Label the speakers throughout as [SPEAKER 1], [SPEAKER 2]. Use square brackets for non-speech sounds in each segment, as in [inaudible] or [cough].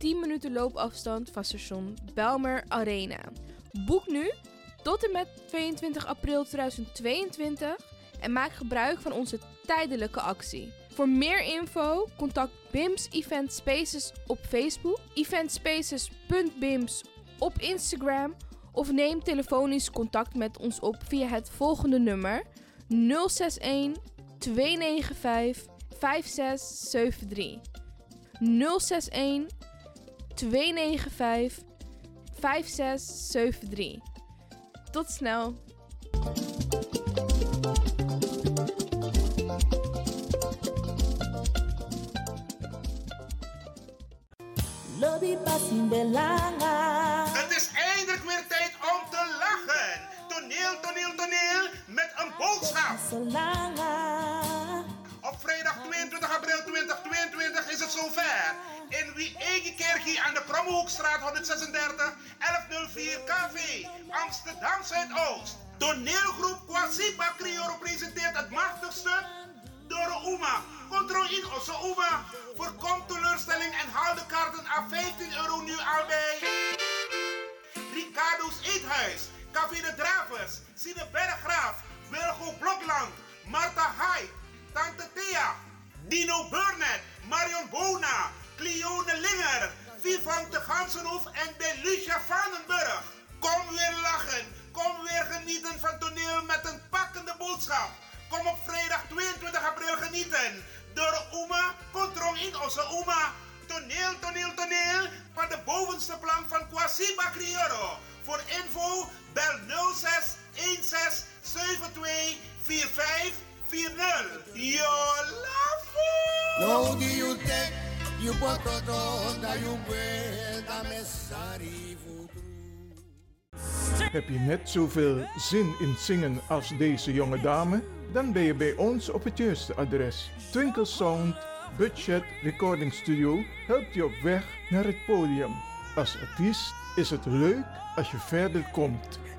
[SPEAKER 1] 10 minuten loopafstand van station Belmer Arena. Boek nu tot en met 22 april 2022 en maak gebruik van onze tijdelijke actie. Voor meer info contact BIMS Event Spaces op Facebook, eventspaces.bims op Instagram of neem telefonisch contact met ons op via het volgende nummer 061 295 5673. 061 295 5673. Tot snel.
[SPEAKER 2] Lobby.
[SPEAKER 3] Het is eindelijk weer tijd om te lachen. Toneel, toneel, toneel met een boodschap. Op vrijdag 22 april 2022 is het zover. In Wie Kerkie aan de Krommehoekstraat 136 1104 KV, Amsterdam Zuidoost. Toneelgroep Kwasipa Crioro presenteert het machtigste Doro Uma. Controle in onze Uma. Voorkom teleurstelling en haal de kaarten aan 15 euro nu al bij. Ricardo's Eethuis, Café de Dravers, Sine Berggraaf, Wilgo Blokland, Marta Hai, Tante Thea, Dino Burnett, Marion Bona, Cleone Linger, Vivante Gansenhoef en Belucia Vanenburg. Kom weer lachen, kom weer genieten van toneel met een pakkende boodschap. Kom op vrijdag 22 april genieten. Door Uma, Kontrong in onze Uma. Toneel, toneel, toneel. Van de bovenste plank van Kwasiba Crioro. Voor info bel 06 16 72 45 40. Yo lafo!
[SPEAKER 4] No you take, you you futru.
[SPEAKER 5] Heb je net zoveel zin in zingen als deze jonge dame? Dan ben je bij ons op het juiste adres. Twinkle Sound Budget Recording Studio helpt je op weg naar het podium. Als artiest is het leuk als je verder komt.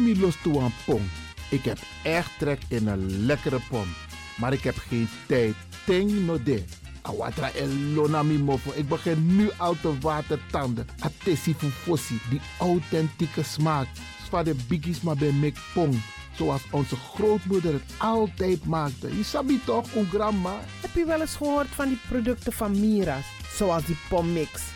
[SPEAKER 6] Me los toe aan pom. Ik heb echt trek in een lekkere pom. Maar ik heb geen tijd. Ting no de. Awatra elona mi mofo. Ik begin nu al te watertanden. Atesi fufosi. Die authentieke smaak. Zwa de biggies maar bij mek pong. Zoals onze grootmoeder het altijd maakte. Je sabi toch, grandma?
[SPEAKER 7] Heb je wel eens gehoord van die producten van Mira's? Zoals die pommix.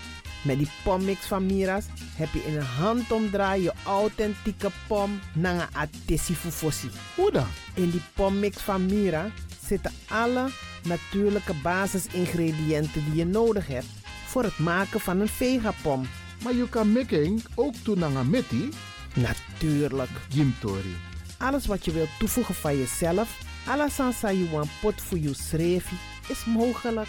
[SPEAKER 7] Met die pommix van Mira's heb je in een handomdraai je authentieke pom naar fufosi.
[SPEAKER 6] Hoe dan?
[SPEAKER 7] In die pommix van Mira zitten alle natuurlijke basisingrediënten die je nodig hebt voor het maken van een vegapom.
[SPEAKER 6] Maar je kan making ook doen naar een metti.
[SPEAKER 7] Natuurlijk.
[SPEAKER 6] Jim Tori.
[SPEAKER 7] alles wat je wilt toevoegen van jezelf, alla sansa you want pot voor je schreefie, is mogelijk.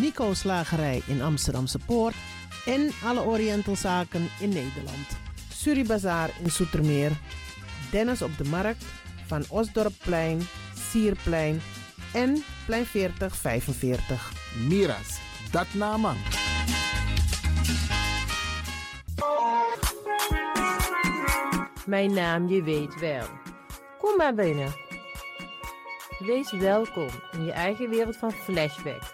[SPEAKER 7] Nico Slagerij in Amsterdamse Poort en alle Orientalzaken in Nederland. Suribazaar in Soetermeer, Dennis op de Markt, Van Osdorpplein, Sierplein en Plein 4045.
[SPEAKER 8] Miras, dat naman.
[SPEAKER 9] Mijn naam je weet wel. Kom maar binnen. Wees welkom in je eigen wereld van Flashback.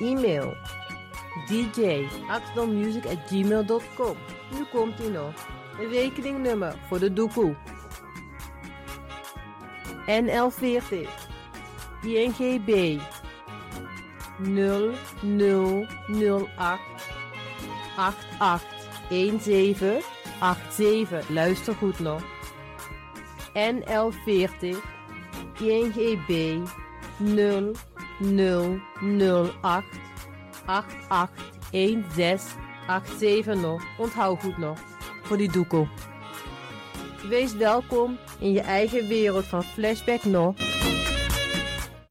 [SPEAKER 9] E-mail Nu komt ie nog. Rekeningnummer voor de doekoe. NL40 INGB 0008 8817 87. Luister goed nog. NL40 INGB 0008 881687 nog. Onthoud goed nog. Voor die doekoe. Wees welkom in je eigen wereld van Flashback nog.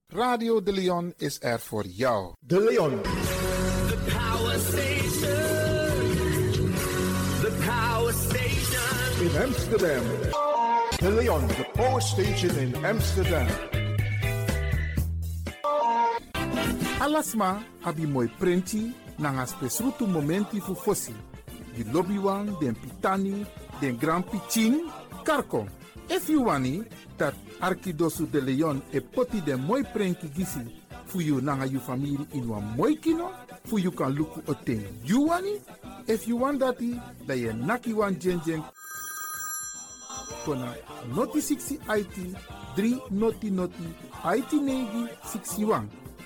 [SPEAKER 8] Radio De Leon is er voor jou.
[SPEAKER 10] De Leon.
[SPEAKER 11] The power station. The power station.
[SPEAKER 10] in Amsterdam. De Leon, the power station in Amsterdam.
[SPEAKER 8] Alasma abi moi prenti nanga spesrutu momenti fu fosi. Di lobby wan, den pitani, den grand piching, karko. If you wani, dat Arkidosu de Leon e poti den moi prenki gisi fu you nanga you family in wan moi kino, fu you kan luku o ten you wani. If you want dati, da ye naki wan jen jen kona noti 60 IT 3 noti noti IT negi 61.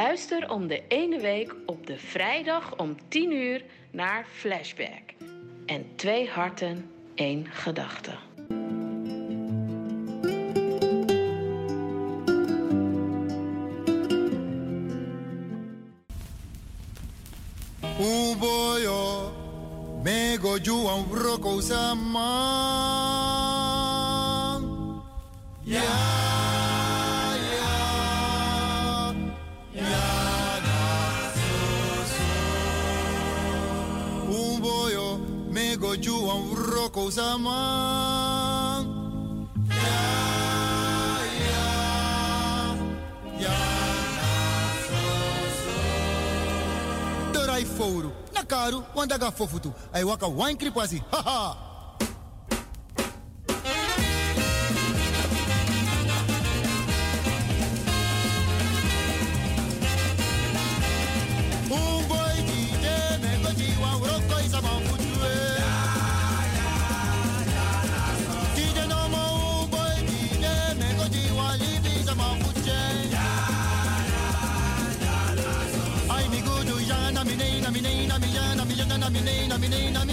[SPEAKER 12] Luister om de ene week op de vrijdag om 10 uur naar Flashback. En twee harten, één gedachte.
[SPEAKER 4] Uboyo, mego juan roko sama. Ya, sama. Ya, ya, ya so so. Torai fouro, na caro, wanda ga fofutu. Ai waka wine kripasi, ha ha. Na mi ya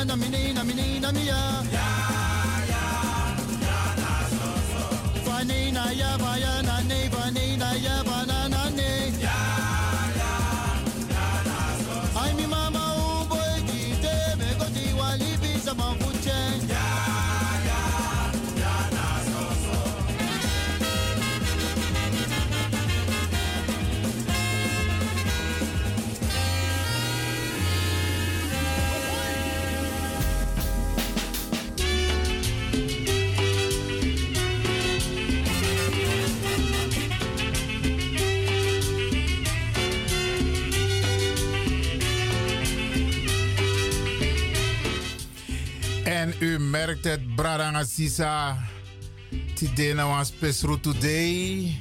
[SPEAKER 4] ya nami ya nami ne nami
[SPEAKER 8] het, Bradanga Sisa. Tidena was Pesro Today.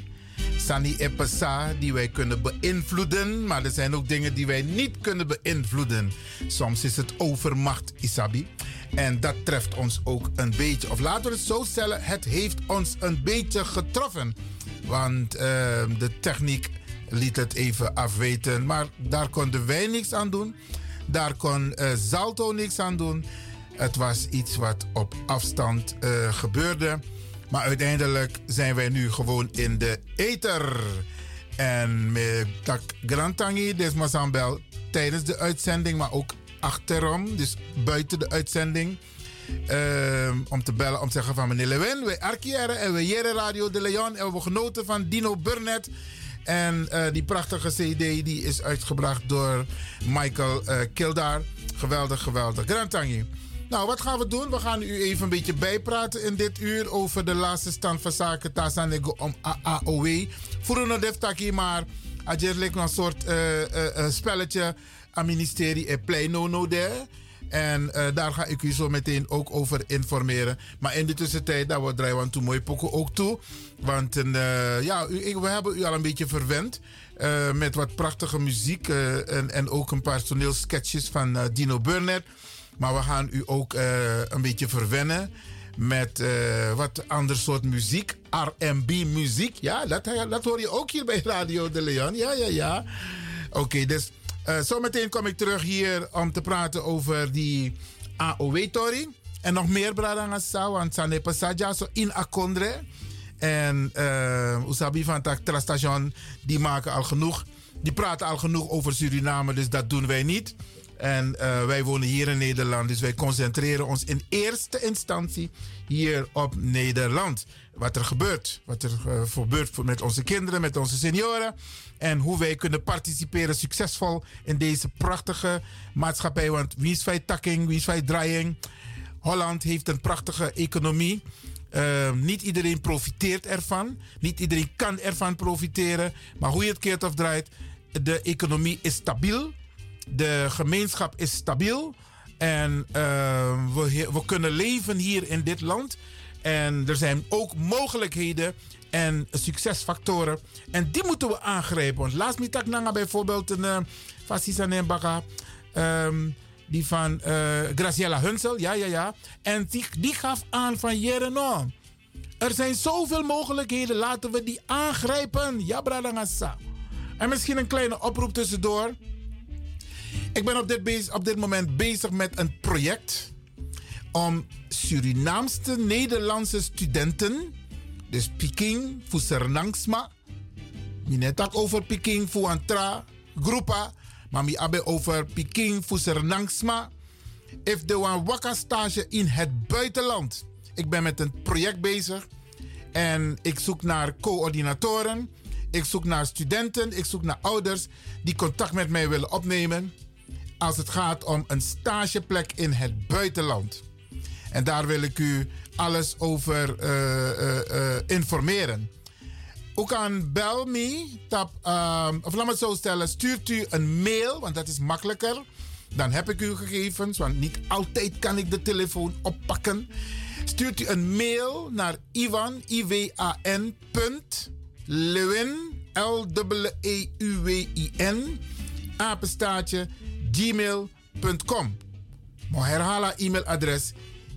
[SPEAKER 8] Sani Epesa, die wij kunnen beïnvloeden. Maar er zijn ook dingen die wij niet kunnen beïnvloeden. Soms is het overmacht, Isabi. En dat treft ons ook een beetje. Of laten we het zo stellen, het heeft ons een beetje getroffen. Want eh, de techniek liet het even afweten. Maar daar konden wij niks aan doen. Daar kon eh, Zalto niks aan doen. Het was iets wat op afstand eh, gebeurde. Maar uiteindelijk zijn wij nu gewoon in de ether. En met tak Grantangi, desma Sambel, tijdens de uitzending, maar ook achterom, dus buiten de uitzending. ehm, om te bellen, om te zeggen van meneer Lewin, we arkiëren en we jere Radio de Leon. En we genoten van Dino Burnett. En eh, die prachtige CD die is uitgebracht door Michael eh Kildar. Geweldig, geweldig. Grantangi. Nou, wat gaan we doen? We gaan u even een beetje bijpraten in dit uur over de laatste stand van zaken. Tasanego om AOW. Voor een deftaki, maar lijkt nog een soort eh, eh, eh, spelletje aan ministerie en pleino no there. En daar ga ik u zo meteen ook over informeren. Maar in de tussentijd, daar wordt Drijwan toe mooi pokken ook toe. Want ja, we hebben u al een beetje verwend. met wat prachtige muziek. en, en ook een paar toneelsketches van Dino Burnett. Maar we gaan u ook eh, een beetje verwennen met eh, wat ander soort muziek. R&B muziek. Ja, dat, hoor je ook hier bij Radio de Leon. Ja, ja, ja. Oké, dus eh, zometeen kom ik terug hier om te praten over die AOW-tori. En nog meer Bradangasa, want Sane Pasaja zo in Akondre. En uh, Usabi van die maken al genoeg. Die praten al genoeg over Suriname, dus dat doen wij niet. En eh, wij wonen hier in Nederland, dus wij concentreren ons in eerste instantie hier op Nederland. Wat er gebeurt, wat er eh, gebeurt met onze kinderen, met onze senioren. En hoe wij kunnen participeren succesvol in deze prachtige maatschappij. Want wie is wij takking, wie is wij draaiing? Holland heeft een prachtige economie. Uh, niet iedereen profiteert ervan. Niet iedereen kan ervan profiteren. Maar hoe je het keert of draait, de economie is stabiel. De gemeenschap is stabiel. En uh, we, we kunnen leven hier in dit land. En er zijn ook mogelijkheden en succesfactoren. En die moeten we aangrijpen. Want laatst met Nanga bijvoorbeeld een uh, Fasisa Nembaka. Um, die van uh, Graciela Hunsel, ja, ja, ja. En die, die gaf aan van Jereno. Er zijn zoveel mogelijkheden, laten we die aangrijpen. Ja, Bradangasa. En misschien een kleine oproep tussendoor. Ik ben op dit, op dit moment bezig met een project om Surinaamse Nederlandse studenten, dus Peking, voor Sernangsma, net ook over Peking, voor Antra, Groepa, maar mi abe over Peking voor Sernangsma. If de een wakka stage in het buitenland. Ik ben met een project bezig en ik zoek naar coördinatoren. Ik zoek naar studenten, ik zoek naar ouders die contact met mij willen opnemen als het gaat om een stageplek in het buitenland. En daar wil ik u alles over uh, uh, uh, informeren. U kan bel me, tap, um, of laat me het zo stellen, stuurt u een mail, want dat is makkelijker. Dan heb ik uw gegevens, want niet altijd kan ik de telefoon oppakken. Stuurt u een mail naar Ivan, I-W-A-N, punt, Lewin, L-E-E-U-W-I-N, apenstaatje, gmail.com. Maar herhaal e-mailadres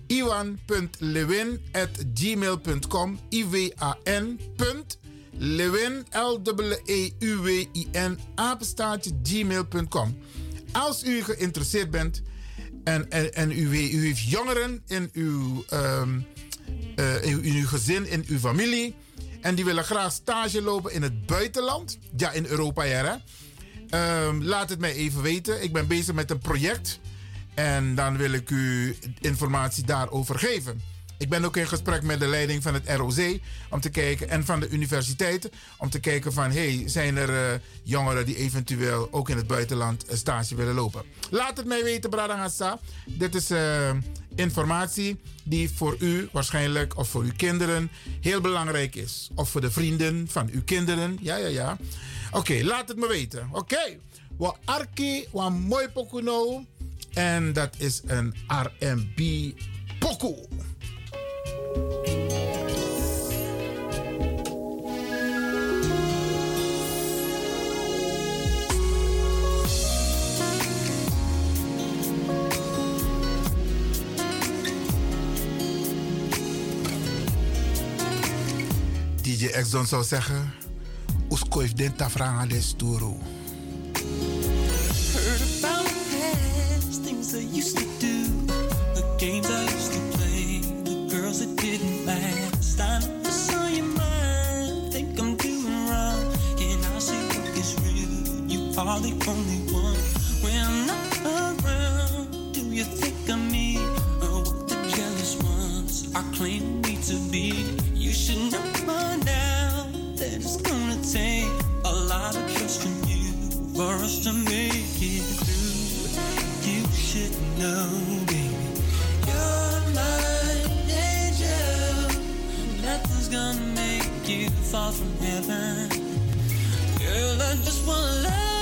[SPEAKER 8] iwan.lewin.gmail.com I-W-A-N. Lewin, L-E-E-U-W-I-N, apenstaartje gmail.com. Als u geïnteresseerd bent En, en, en u, u heeft jongeren in uw, ehm, eh, in, in uw gezin, in uw familie. En die willen graag stage lopen in het buitenland. Ja, in Europa, ja. Hè? Ehm, laat het mij even weten. Ik ben bezig met een project. En dan wil ik u informatie daarover geven. Ik ben ook in gesprek met de leiding van het ROC om te kijken, en van de universiteiten om te kijken van hey, zijn er eh, jongeren die eventueel ook in het buitenland een stage willen lopen. Laat het mij weten, Bradangasa. Dit is eh, informatie die voor u waarschijnlijk of voor uw kinderen heel belangrijk is. Of voor de vrienden van uw kinderen. Ja, ja, ja. Oké, laat het me weten. Oké. Wa arki, wa mooi pokuno. En dat is een R&B pokoe. Exxon zou zeggen... Uskoif den tafranga de sturo.
[SPEAKER 13] Gonna make you fall from heaven. Girl, I just wanna love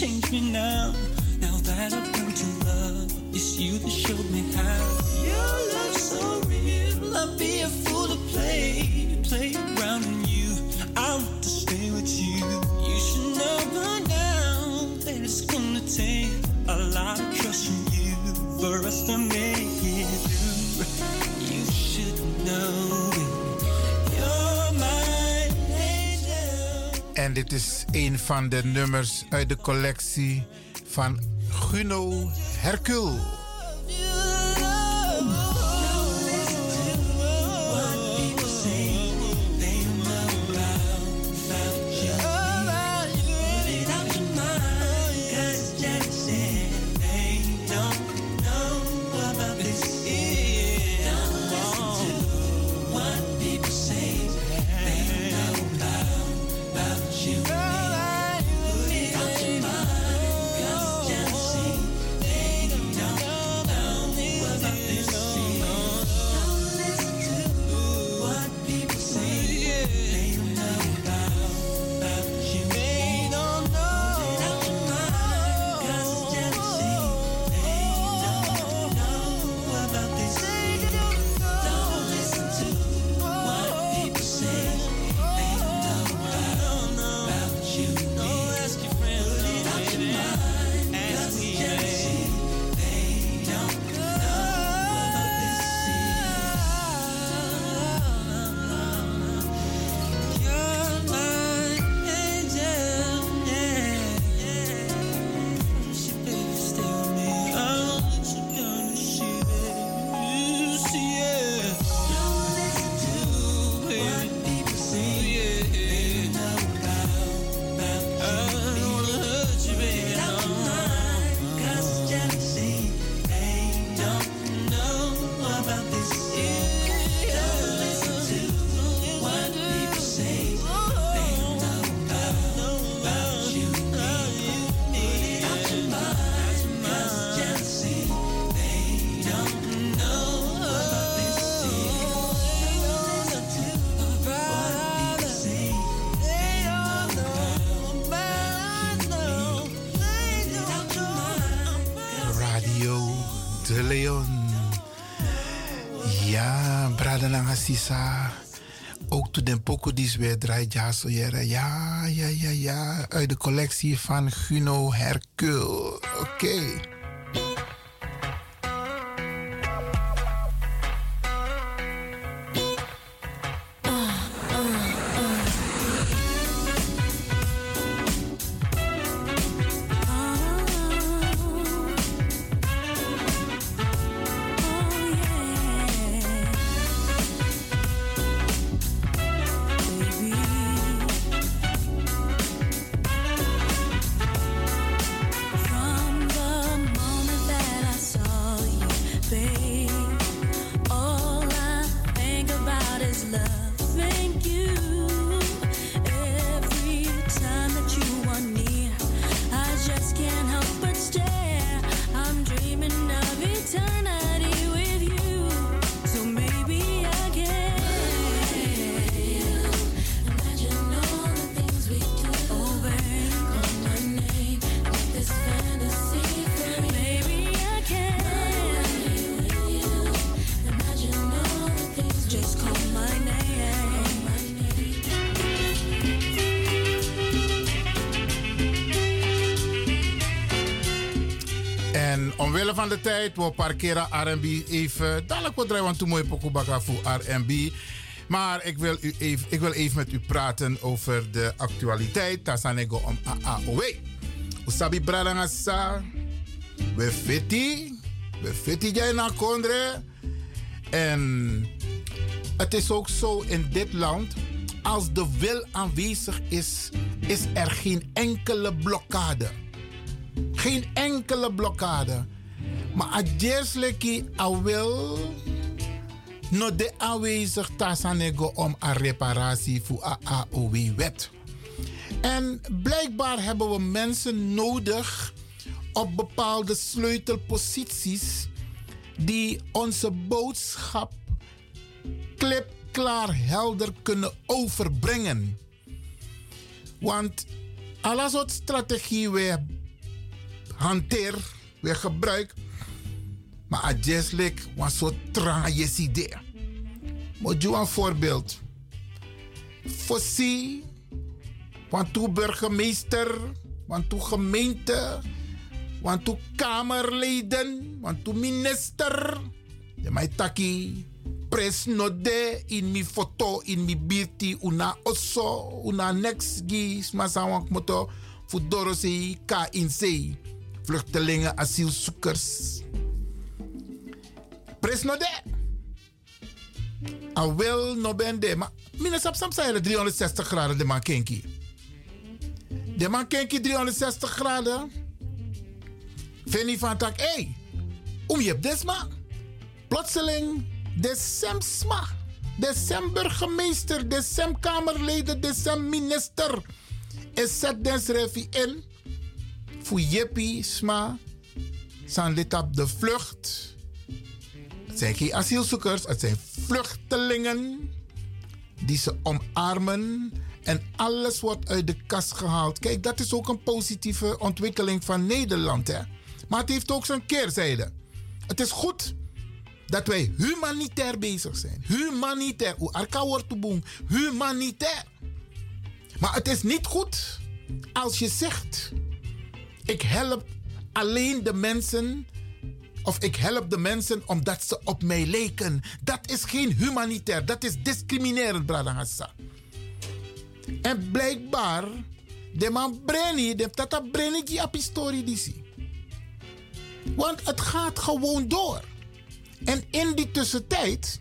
[SPEAKER 13] you me now. Now that I've learned to love, it's you that showed me how. Your love's so real, I'd be a fool to play, play around in you. I want to stay with you. You should know by now that it's gonna take a lot of trust from you for us to make it through. You should know, you're.
[SPEAKER 8] En dit is een van de nummers uit de collectie van Guno Hercule. Sisa. Ook to den poko die weer draait ja zo. Ja, ja, ja, ja. Uit de collectie van Guno Hercule. Oké. love. Omwille van de tijd, we parkeren R&B even. Dadelijk wat draaien, want toen mooi pokobaka voor R&B. Maar ik wil, u even, ik wil even met u praten over de actualiteit. Tasanego om AAOW. Usabi Bradangasa. We fiti. We fiti jij na kondre. En het is ook zo in dit land. Als de wil aanwezig is, is er geen enkele blokkade. Geen enkele blokkade. Maar adjesleki a wil no de aanwezig tasanego om een reparatie voor a AOW-wet. En blijkbaar hebben we mensen nodig op bepaalde sleutelposities die onze boodschap klipklaar helder kunnen overbrengen. Want alle soort strategie we hanteer, we gebruik, maar adjeslik was zo traag idee. Moet je een voorbeeld? Fossi, want toe burgemeester, want toe gemeente, want toe kamerleden, want toe minister. De mij taki pres no de in mi foto in mi birti una osso una next gi smasawak moto fudoro se ka in se vluchtelingen asielzoekers pres no de. A wel no ben de maar mine sap sam sayre 360 graden de man kenki. De man kenki 360 graden Vinnie van tak hey om je hebt desma plotseling de sma. De sem burgemeester de sem kamerleden de sem minister. Is zet den refi in voor jeppie sma. Zijn lid op de vlucht het zijn geen asielzoekers het zijn vluchtelingen die ze omarmen en alles wordt uit de kast gehaald. Kijk, dat is ook een positieve ontwikkeling van Nederland. Hè? Maar het heeft ook zijn keerzijde. Het is goed dat wij humanitair bezig zijn. Humanitair. Arka wordt. Humanitair. Maar het is niet goed als je zegt: ik help alleen de mensen. Of ik help de mensen omdat ze op mij lijken. Dat is geen humanitair. Dat is discriminerend, Bradangassa. En blijkbaar, de man Brenny, de tata Brenny die op historie zie. Want het gaat gewoon door. En in die tussentijd,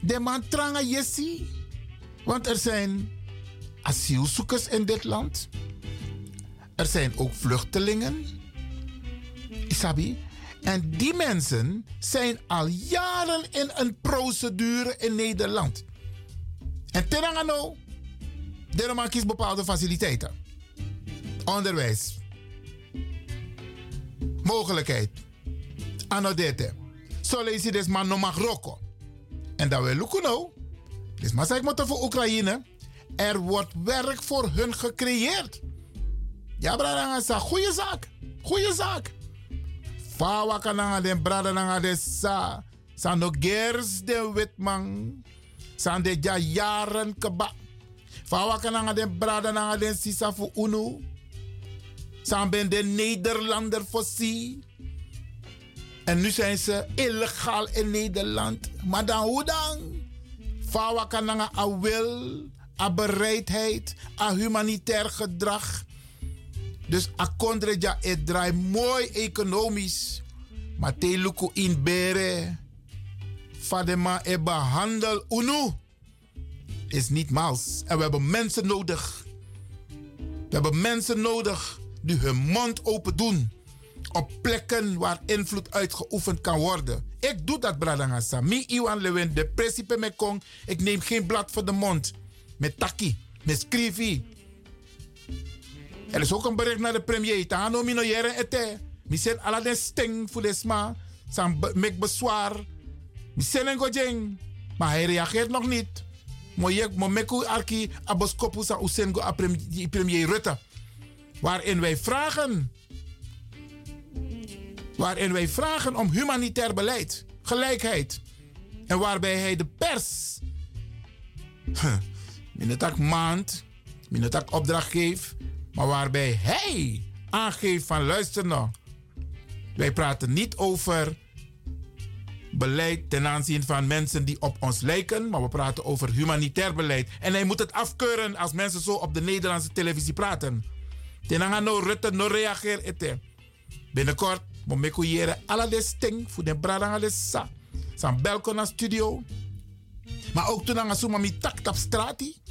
[SPEAKER 8] de man tranga jessi. Want er zijn asielzoekers in dit land. Er zijn ook vluchtelingen. Isabi. En die mensen zijn al jaren in een procedure in Nederland. En terangano, de man kiest bepaalde faciliteiten. Onderwijs. Mogelijkheid. Anodete. Lees dus man no mag. En dat lukken nou. Dus maar zeg maar voor Oekraïne. Er wordt werk voor hun gecreëerd. Ja, een goede zaak. Goede zaak. Fawa kananga den brada nanga de sa. San no gers den witman. San de ja jaren keba. Fawa kananga den brada nanga sisa fu unu. San ben de Nederlander sie. En nu zijn ze illegaal in Nederland. Maar dan hoe dan? Fawa kananga a wil, a bereidheid, a humanitair gedrag. Dus a kondreja het mooi economisch. Maar te luku in bere. Fadema e behandel unu. Is niet maals. En we hebben mensen nodig. We hebben mensen nodig die hun mond open doen. Op plekken waar invloed uitgeoefend kan worden. Ik doe dat, Bradangasa. Mi Iwan Lewin, de principe me. Ik neem geen blad voor de mond. Met taki, met skrivi. Er is ook een bericht naar de premier. Tano mino jere ete. Mi sen ala den sting voor de sma. San mek bezwaar. Mi sen en gojeng. Maar hij reageert nog niet. Mo yek mo meku arki aboskopu sa usengo a prem- premier Rutte. Waarin wij vragen. Waarin wij vragen om humanitair beleid, gelijkheid. En waarbij hij de pers. [laughs] Minetak maand, minetak opdracht geeft. Maar waarbij hij aangeeft van luister nou. Wij praten niet over beleid ten aanzien van mensen die op ons lijken, maar we praten over humanitair beleid. En hij moet het afkeuren als mensen zo op de Nederlandse televisie praten. Tenanga no Rutte no reageer ete. Binnenkort mo meko yere ala de sting voor de brada de sa. Studio. Maar ook toen aan suma mi tak tap strati.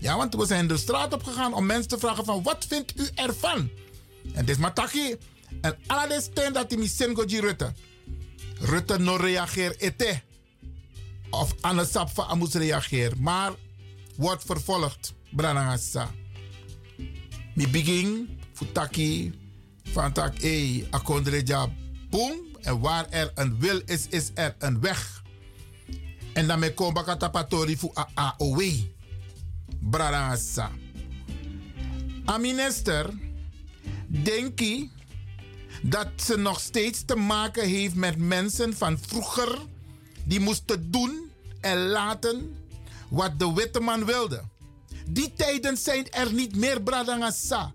[SPEAKER 8] Ja, want we zijn de straat op gegaan om mensen te vragen van wat vindt u ervan? En dit is mataki. En ala de sting dat die mi sengo ji Rutte. Rutte no reageer ete. Of Anne Sapfa amus reageer. Maar wordt vervolgd. Branagasa. Mi begin futaki van tak e akondreja boom. En waar er een wil is, is er een weg. En dan me kom bakatapatori fu a. Branagasa. A minister, denk je dat ze nog steeds te maken heeft met mensen van vroeger die moesten doen en laten wat de witte man wilde. Die tijden zijn er niet meer, Bradangasa.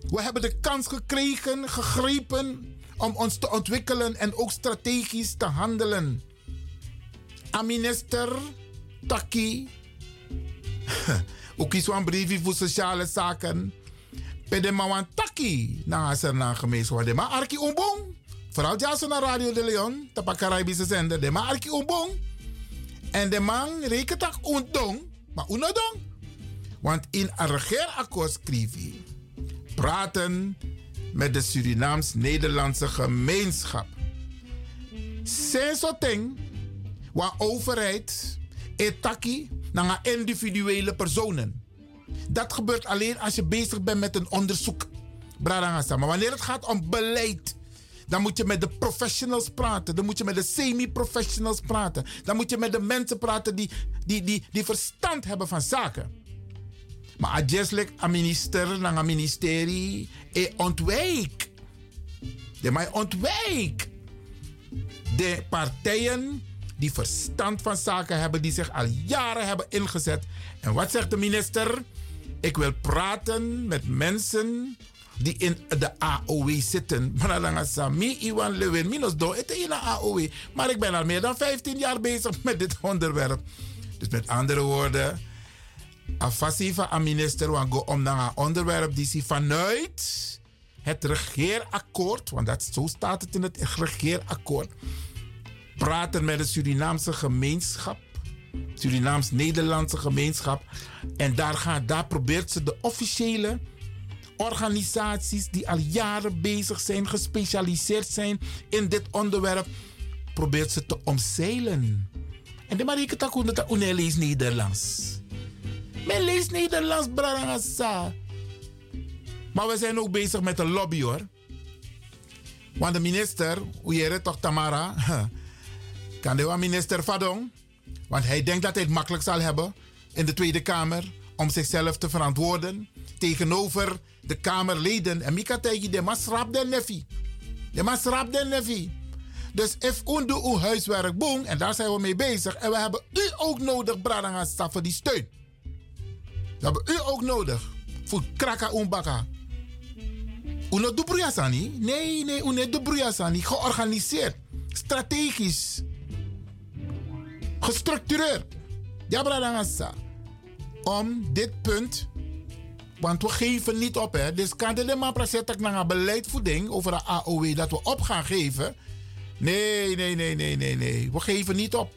[SPEAKER 8] We hebben de kans gekregen, gegrepen om ons te ontwikkelen en ook strategisch te handelen. A minister Taki, [laughs] ook is een briefje voor sociale zaken. Pede mawan taki na aser na gemeenschap. De ma arki umbong. Vooral jaso na Radio de Leon, tapa Caribische zender. De ma arki umbong. En de man rekent tak undong, maar unodong. Want in een regeerakkoord schreef hij praten met de Surinaams-Nederlandse gemeenschap. Ding waar overheid etaki naar individuele personen. Dat gebeurt alleen als je bezig bent met een onderzoek. Maar wanneer het gaat om beleid, dan moet je met de professionals praten. Dan moet je met de semi-professionals praten. Dan moet je met de mensen praten die, die, die, die verstand hebben van zaken. Maar adjeselijk een minister, naar een ministerie, e ontwijk. De mij ontwijk. De partijen die verstand van zaken hebben, die zich al jaren hebben ingezet. En wat zegt de minister? Ik wil praten met mensen die in de AOW zitten. Maar ik ben al meer dan 15 jaar bezig met dit [laughs] onderwerp. Dus met andere woorden, afasi van een minister want go om naar een onderwerp die vanuit het regeerakkoord, want dat, zo staat het in het regeerakkoord, praten met de Surinaamse gemeenschap, Surinaams-Nederlandse gemeenschap. En daar, gaat, daar probeert ze de officiële organisaties die al jaren bezig zijn, gespecialiseerd zijn in dit onderwerp, probeert ze te omzeilen. En de Marieke Takoen dat une leest Nederlands. Men leest Nederlands, Brarangasa. Maar we zijn ook bezig met een lobby hoor. Want de minister, hoe toch Tamara, [laughs] kan de minister Fadong, want hij denkt dat hij het makkelijk zal hebben in de Tweede Kamer om zichzelf te verantwoorden tegenover de Kamerleden. En Mika tegen de masrap den nefi. De masrap nefi. Dus if u doet uw huiswerk boom, en daar zijn we mee bezig. En we hebben u ook nodig, Bradangasa, voor die steun. We hebben u ook nodig. Voor kraka umbaka. Uno bruyasani? Nee, nee, uno bruyasani. Georganiseerd. Strategisch. Gestructureerd. Ja, Bradangasa. Om dit punt want we geven niet op. Hè. Dus kan de maar praten naar een beleidvoeding over de AOW dat we op gaan geven. Nee, nee, nee, nee, nee, nee. We geven niet op.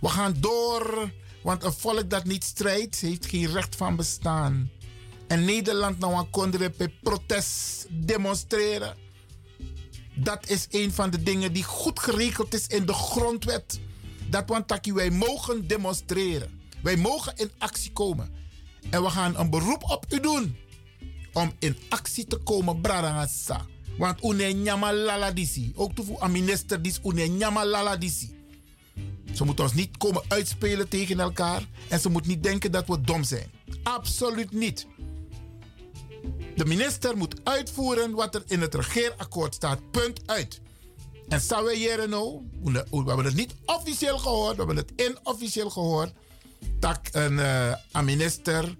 [SPEAKER 8] We gaan door. Want een volk dat niet strijdt, heeft geen recht van bestaan. En Nederland nou aan kondre protest demonstreren. Dat is een van de dingen die goed geregeld is in de grondwet. Dat want wij mogen demonstreren. Wij mogen in actie komen. En we gaan een beroep op u doen om in actie te komen, Bradangasa. Want une nyama lala disi. Ook toe een minister die une nyama lala disi. Ze moeten ons niet komen uitspelen tegen elkaar. En ze moet niet denken dat we dom zijn. Absoluut niet. De minister moet uitvoeren wat er in het regeerakkoord staat. Punt uit. En Sawe Jereno, we hebben het niet officieel gehoord, we hebben het inofficieel gehoord dat een, uh, minister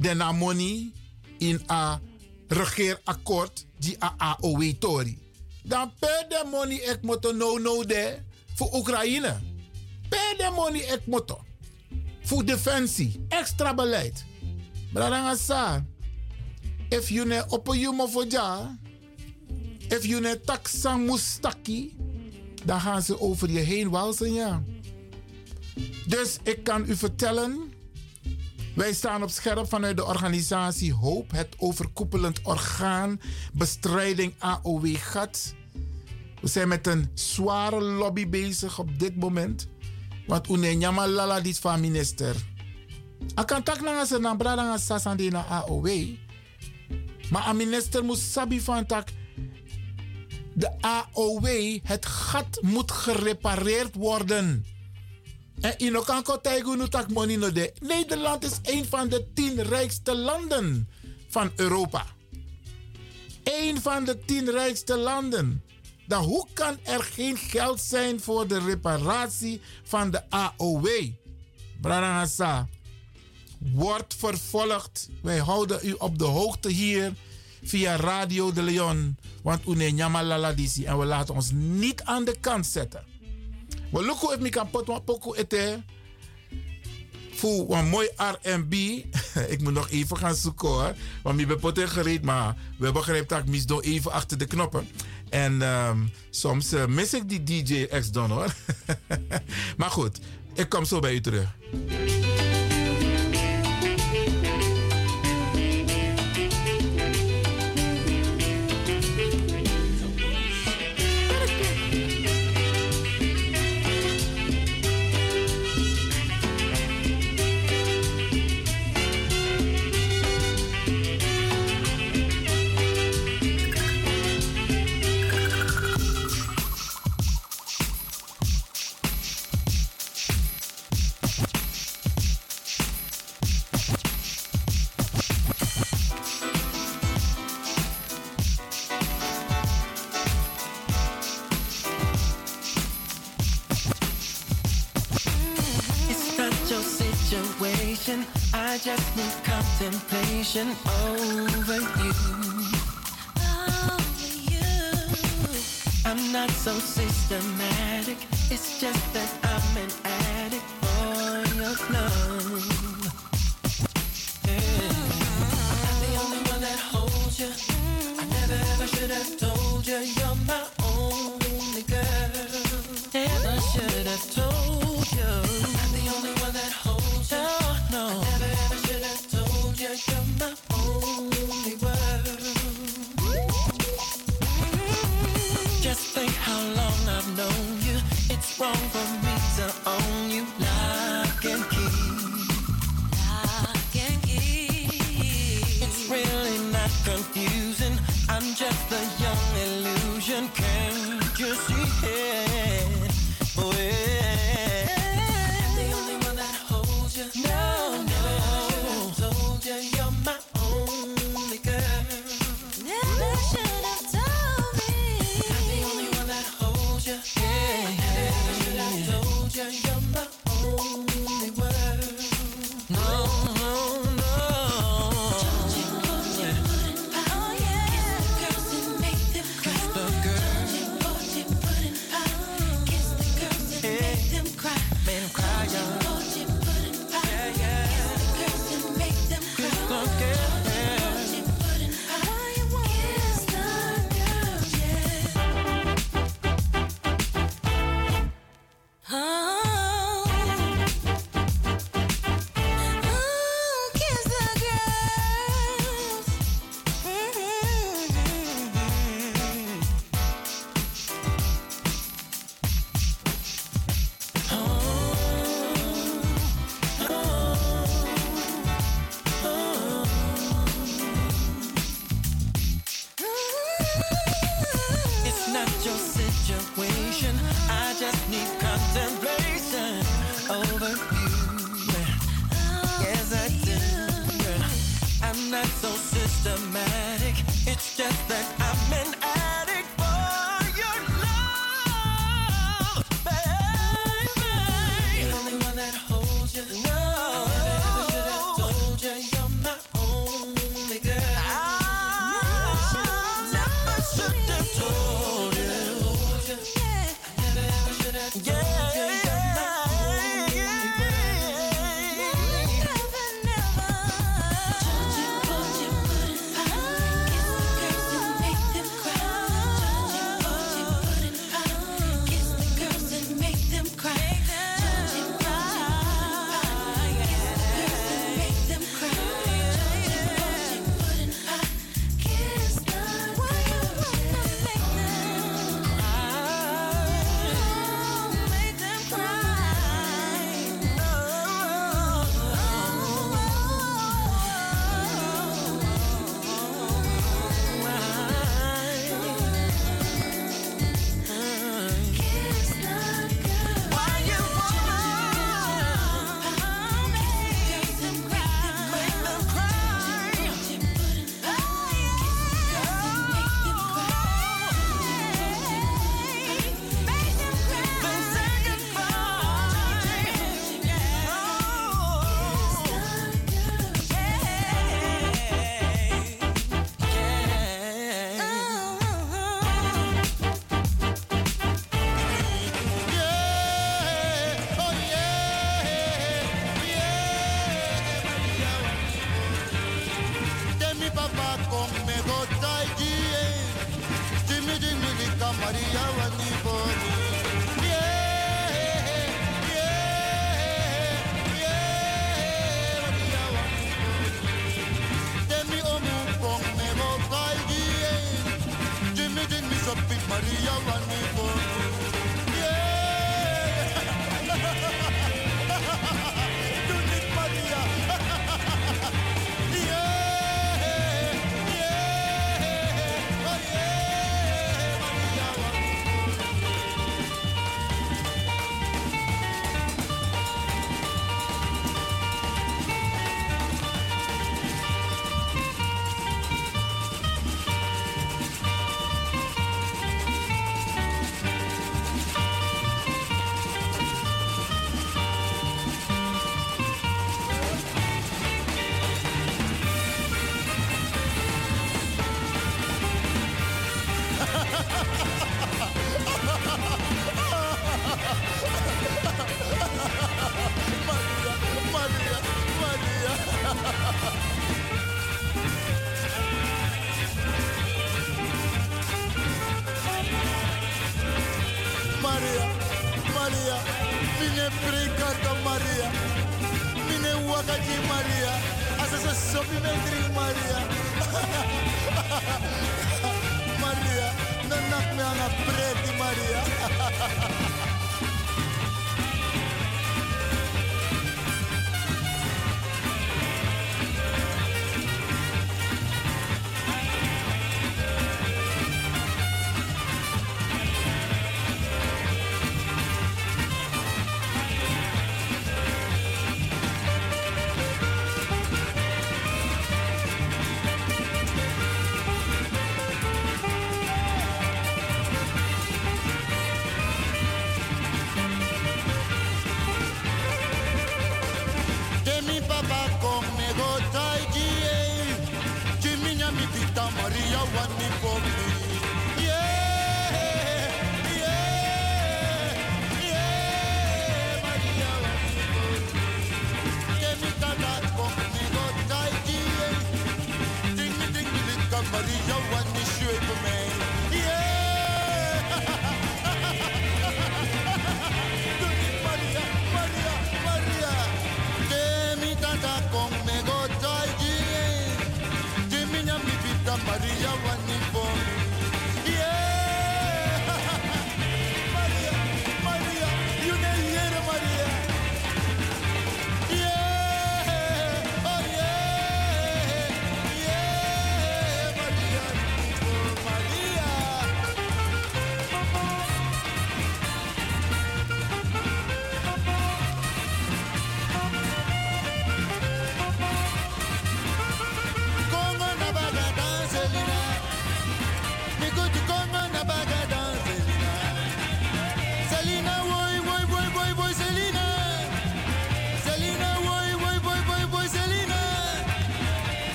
[SPEAKER 8] de in een regeerakkoord die AOW tori. Dan per de money ek moto no no de voor Oekraïne. Per de money ek moto. Voor defensie. Extra beleid. Maar dan sa. If you ne op you mo voor ja. If you ne taksa mustaki. Dan gaan ze over je heen walsen ja. Dus ik kan u vertellen. Wij staan op scherp vanuit de organisatie Hoop, het overkoepelend orgaan bestrijding AOW-gat. We zijn met een zware lobby bezig op dit moment. Want une nyama lala dit van minister. Akan tak na se na brada AOW. Maar een minister moet sabi van tak de AOW, het gat moet gerepareerd worden. En. Nederland is een van de tien rijkste landen van Europa. Een van de tien rijkste landen. Dan hoe kan er geen geld zijn voor de reparatie van de AOW? Brarangasa, wordt vervolgd. Wij houden u op de hoogte hier via Radio de Leon. Want une nyama En we laten ons niet aan de kant zetten. Maar lukken if mi kan pot wat poku ete. Voor een mooi R&B. [laughs] ik moet nog even gaan zoeken hoor. Want ik ben poten gereed, maar we begrijpen dat ik door even achter de knoppen. En um, soms uh, mis ik die DJ X dan [laughs] maar goed, ik kom zo bij u terug.
[SPEAKER 14] Contemplation over you. I'm not so systematic. It's just that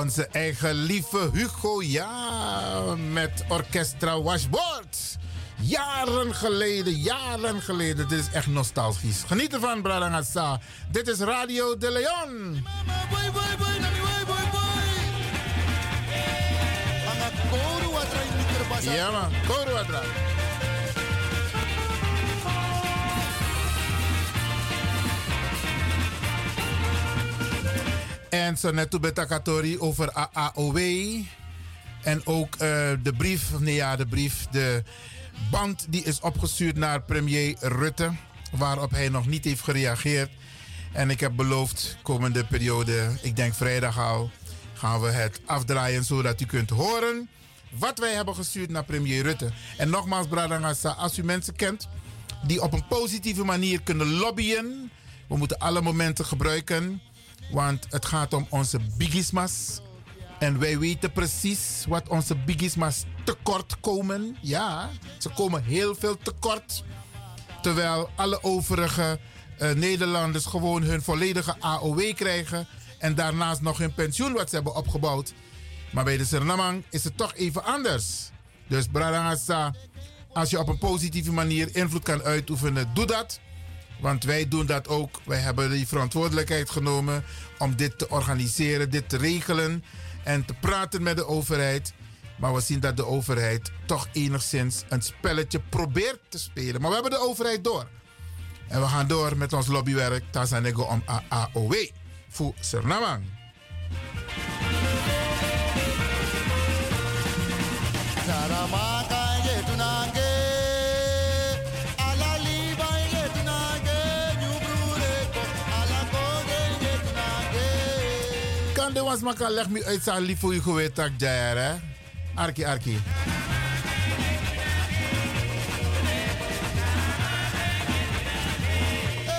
[SPEAKER 8] onze eigen lieve Hugo, ja, met Orchestra Washboard. Jaren geleden, jaren geleden. Dit is echt nostalgisch. Geniet ervan, Bradangasa. Dit is Radio de Leon. Ja, man. Koru En zo net betakatori over AAOW. En ook eh, de brief, nee ja, de brief, de band die is opgestuurd naar premier Rutte. Waarop hij nog niet heeft gereageerd. En ik heb beloofd, komende periode, ik denk vrijdag al, gaan we het afdraaien zodat u kunt horen wat wij hebben gestuurd naar premier Rutte. En nogmaals, Bradangasa, als u mensen kent die op een positieve manier kunnen lobbyen, we moeten alle momenten gebruiken, want het gaat om onze bigismas. En wij weten precies wat onze bigismas tekort komen. Ja, ze komen heel veel tekort. Terwijl alle overige eh, Nederlanders gewoon hun volledige AOW krijgen. En daarnaast nog hun pensioen wat ze hebben opgebouwd. Maar bij de Surinamang is het toch even anders. Dus Bradangasa, als je op een positieve manier invloed kan uitoefenen, doe dat. Want wij doen dat ook. Wij hebben die verantwoordelijkheid genomen om dit te organiseren, dit te regelen en te praten met de overheid. Maar we zien dat de overheid toch enigszins een spelletje probeert te spelen. Maar we hebben de overheid door. En we gaan door met ons lobbywerk. Tazanego om AOW voor Suriname. Was maka leg me uit lief voor je geweten tak jair hè? Arki arki.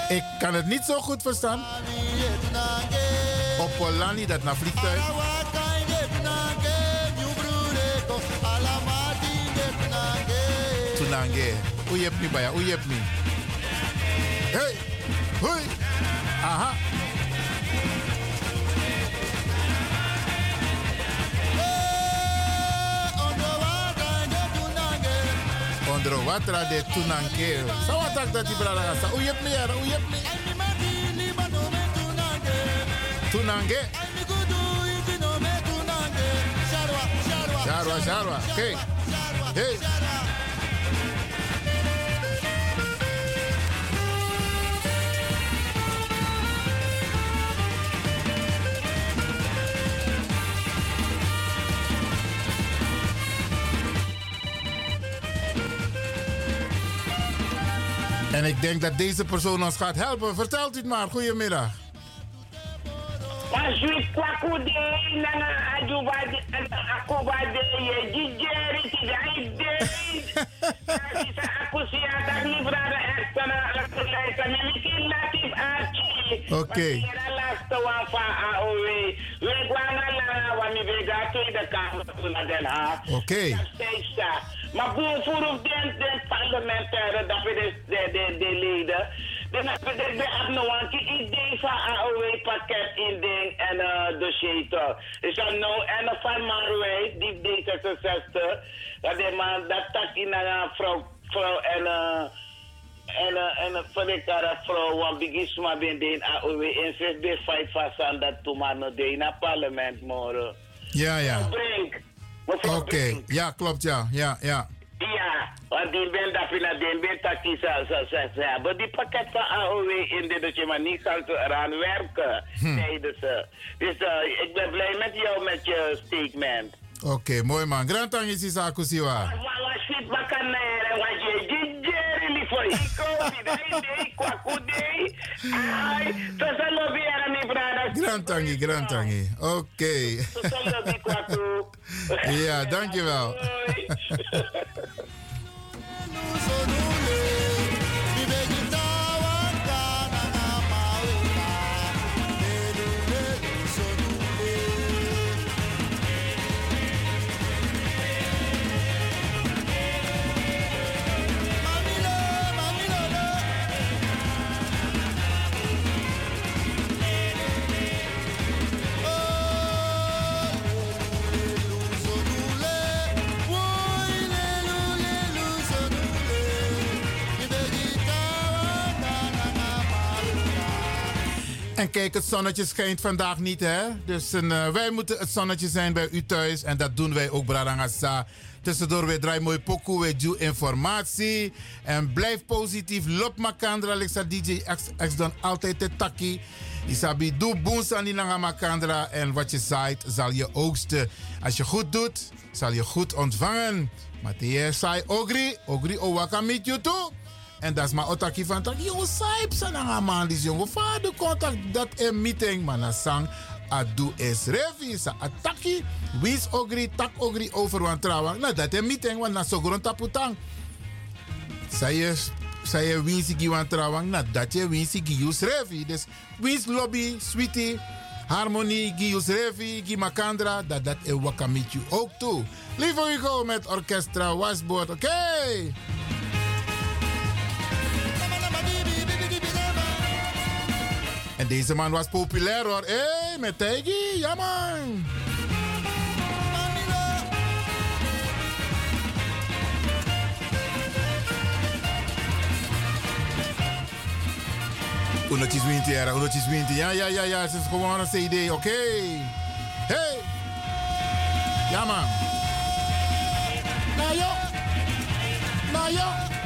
[SPEAKER 8] Ik kan het niet zo goed verstaan. Op Polani dat naar vliegtuig. Tunange. Hoe je hebt me bij Hoe je hebt me. Hey. Hoi. Aha. Ondro watra de tunanke. Sa watak dat die brada je hebt me yara. Hebt me. Tunange. Sharwa, sharwa. Kijk. Hey. En ik denk dat deze persoon ons gaat helpen. Vertelt u het maar. Goedemiddag. [laughs] Oké.
[SPEAKER 15] Ha.
[SPEAKER 8] Oké.
[SPEAKER 15] Steeds Maar voor of den den parlementaire dat we de de de de leden. Dan hebben we de abnoanti idee van AOW pakket in ding en uh, dossier toch. Is dat nou en een van Marwij, die D66, dat de man dat tak in een vrouw vrouw en uh, en uh, en voor de kara vrouw want bigisma ben de AOW en zes de vijf vast dat toen maar nog de in het parlement morgen.
[SPEAKER 8] Ja, ja.
[SPEAKER 15] Brink.
[SPEAKER 8] Oké. Ja, klopt ja. Ja, ja.
[SPEAKER 15] Ja, want die ben dat de ben dat die zou hebben. Die pakket van AOW in dit dat je maar niet zal eraan werken,
[SPEAKER 8] Hm.
[SPEAKER 15] zeiden ze. Dus uh, ik ben blij met jou met je statement.
[SPEAKER 8] Oké, mooi man. Grand tangi si saku siwa.
[SPEAKER 15] Mama shit bakanere wat je jijjeri li voor hiko, bidai dei, kwaku dei. Ai, tasa lobby era mi brada.
[SPEAKER 8] Grand tangi, grand tangi. Oké.
[SPEAKER 15] Kwaku.
[SPEAKER 8] Ja, dankjewel. En kijk, het zonnetje schijnt vandaag niet, hè? Dus eh, wij moeten het zonnetje zijn bij u thuis. En dat doen wij ook, Bradangasa. Tussendoor weer draai mooi pokoe, weer doe informatie. En blijf positief. Lop makandra, Alexa DJ X, dan altijd de takkie. Isabi, doe aan die lange makandra. En wat je zaait, zal je oogsten. Als je goed doet, zal je goed ontvangen. Mathieu saai ogri, ogri owaka meet you too. En dat is maar otaki van tak. Yo, saip sa na man dis jongen. Vader contact dat een meeting. Maar na sang adu es revi sa ataki. Wis ogri tak ogri over wan trawa. Nou dat een meeting want na sogron taputang. Saya saya winsi gi wan trawang na dat je winsi gi use revi. Dus wins lobby sweetie. Harmonie, gi use revi, gi makandra. Dat dat e wakamit you ook toe. Lieve Hugo met orkestra wasboard. Oké. Okay. Deze man was populair hoor. Hé, hey, met Tegi, ja man. Unotjes Winti, era, Unotjes Winti. Ja, ja, ja, ja, het is gewoon een CD, oké. Okay. Hey! Ja man. Nou joh. Nou joh.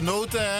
[SPEAKER 8] Genoten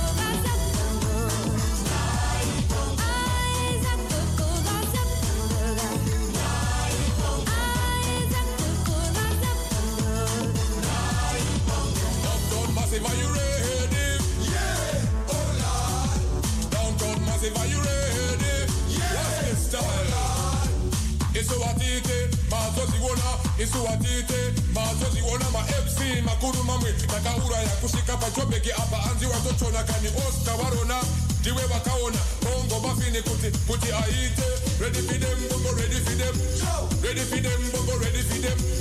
[SPEAKER 16] Mazoziona isuwatite mazoziona mafc makuru mamwe takauraya kusvika pachobheki apa anzi watotona kani oscar varona ndiwe vakaona bongo kuti kuti aite. Ready for them bongo ready for them ready for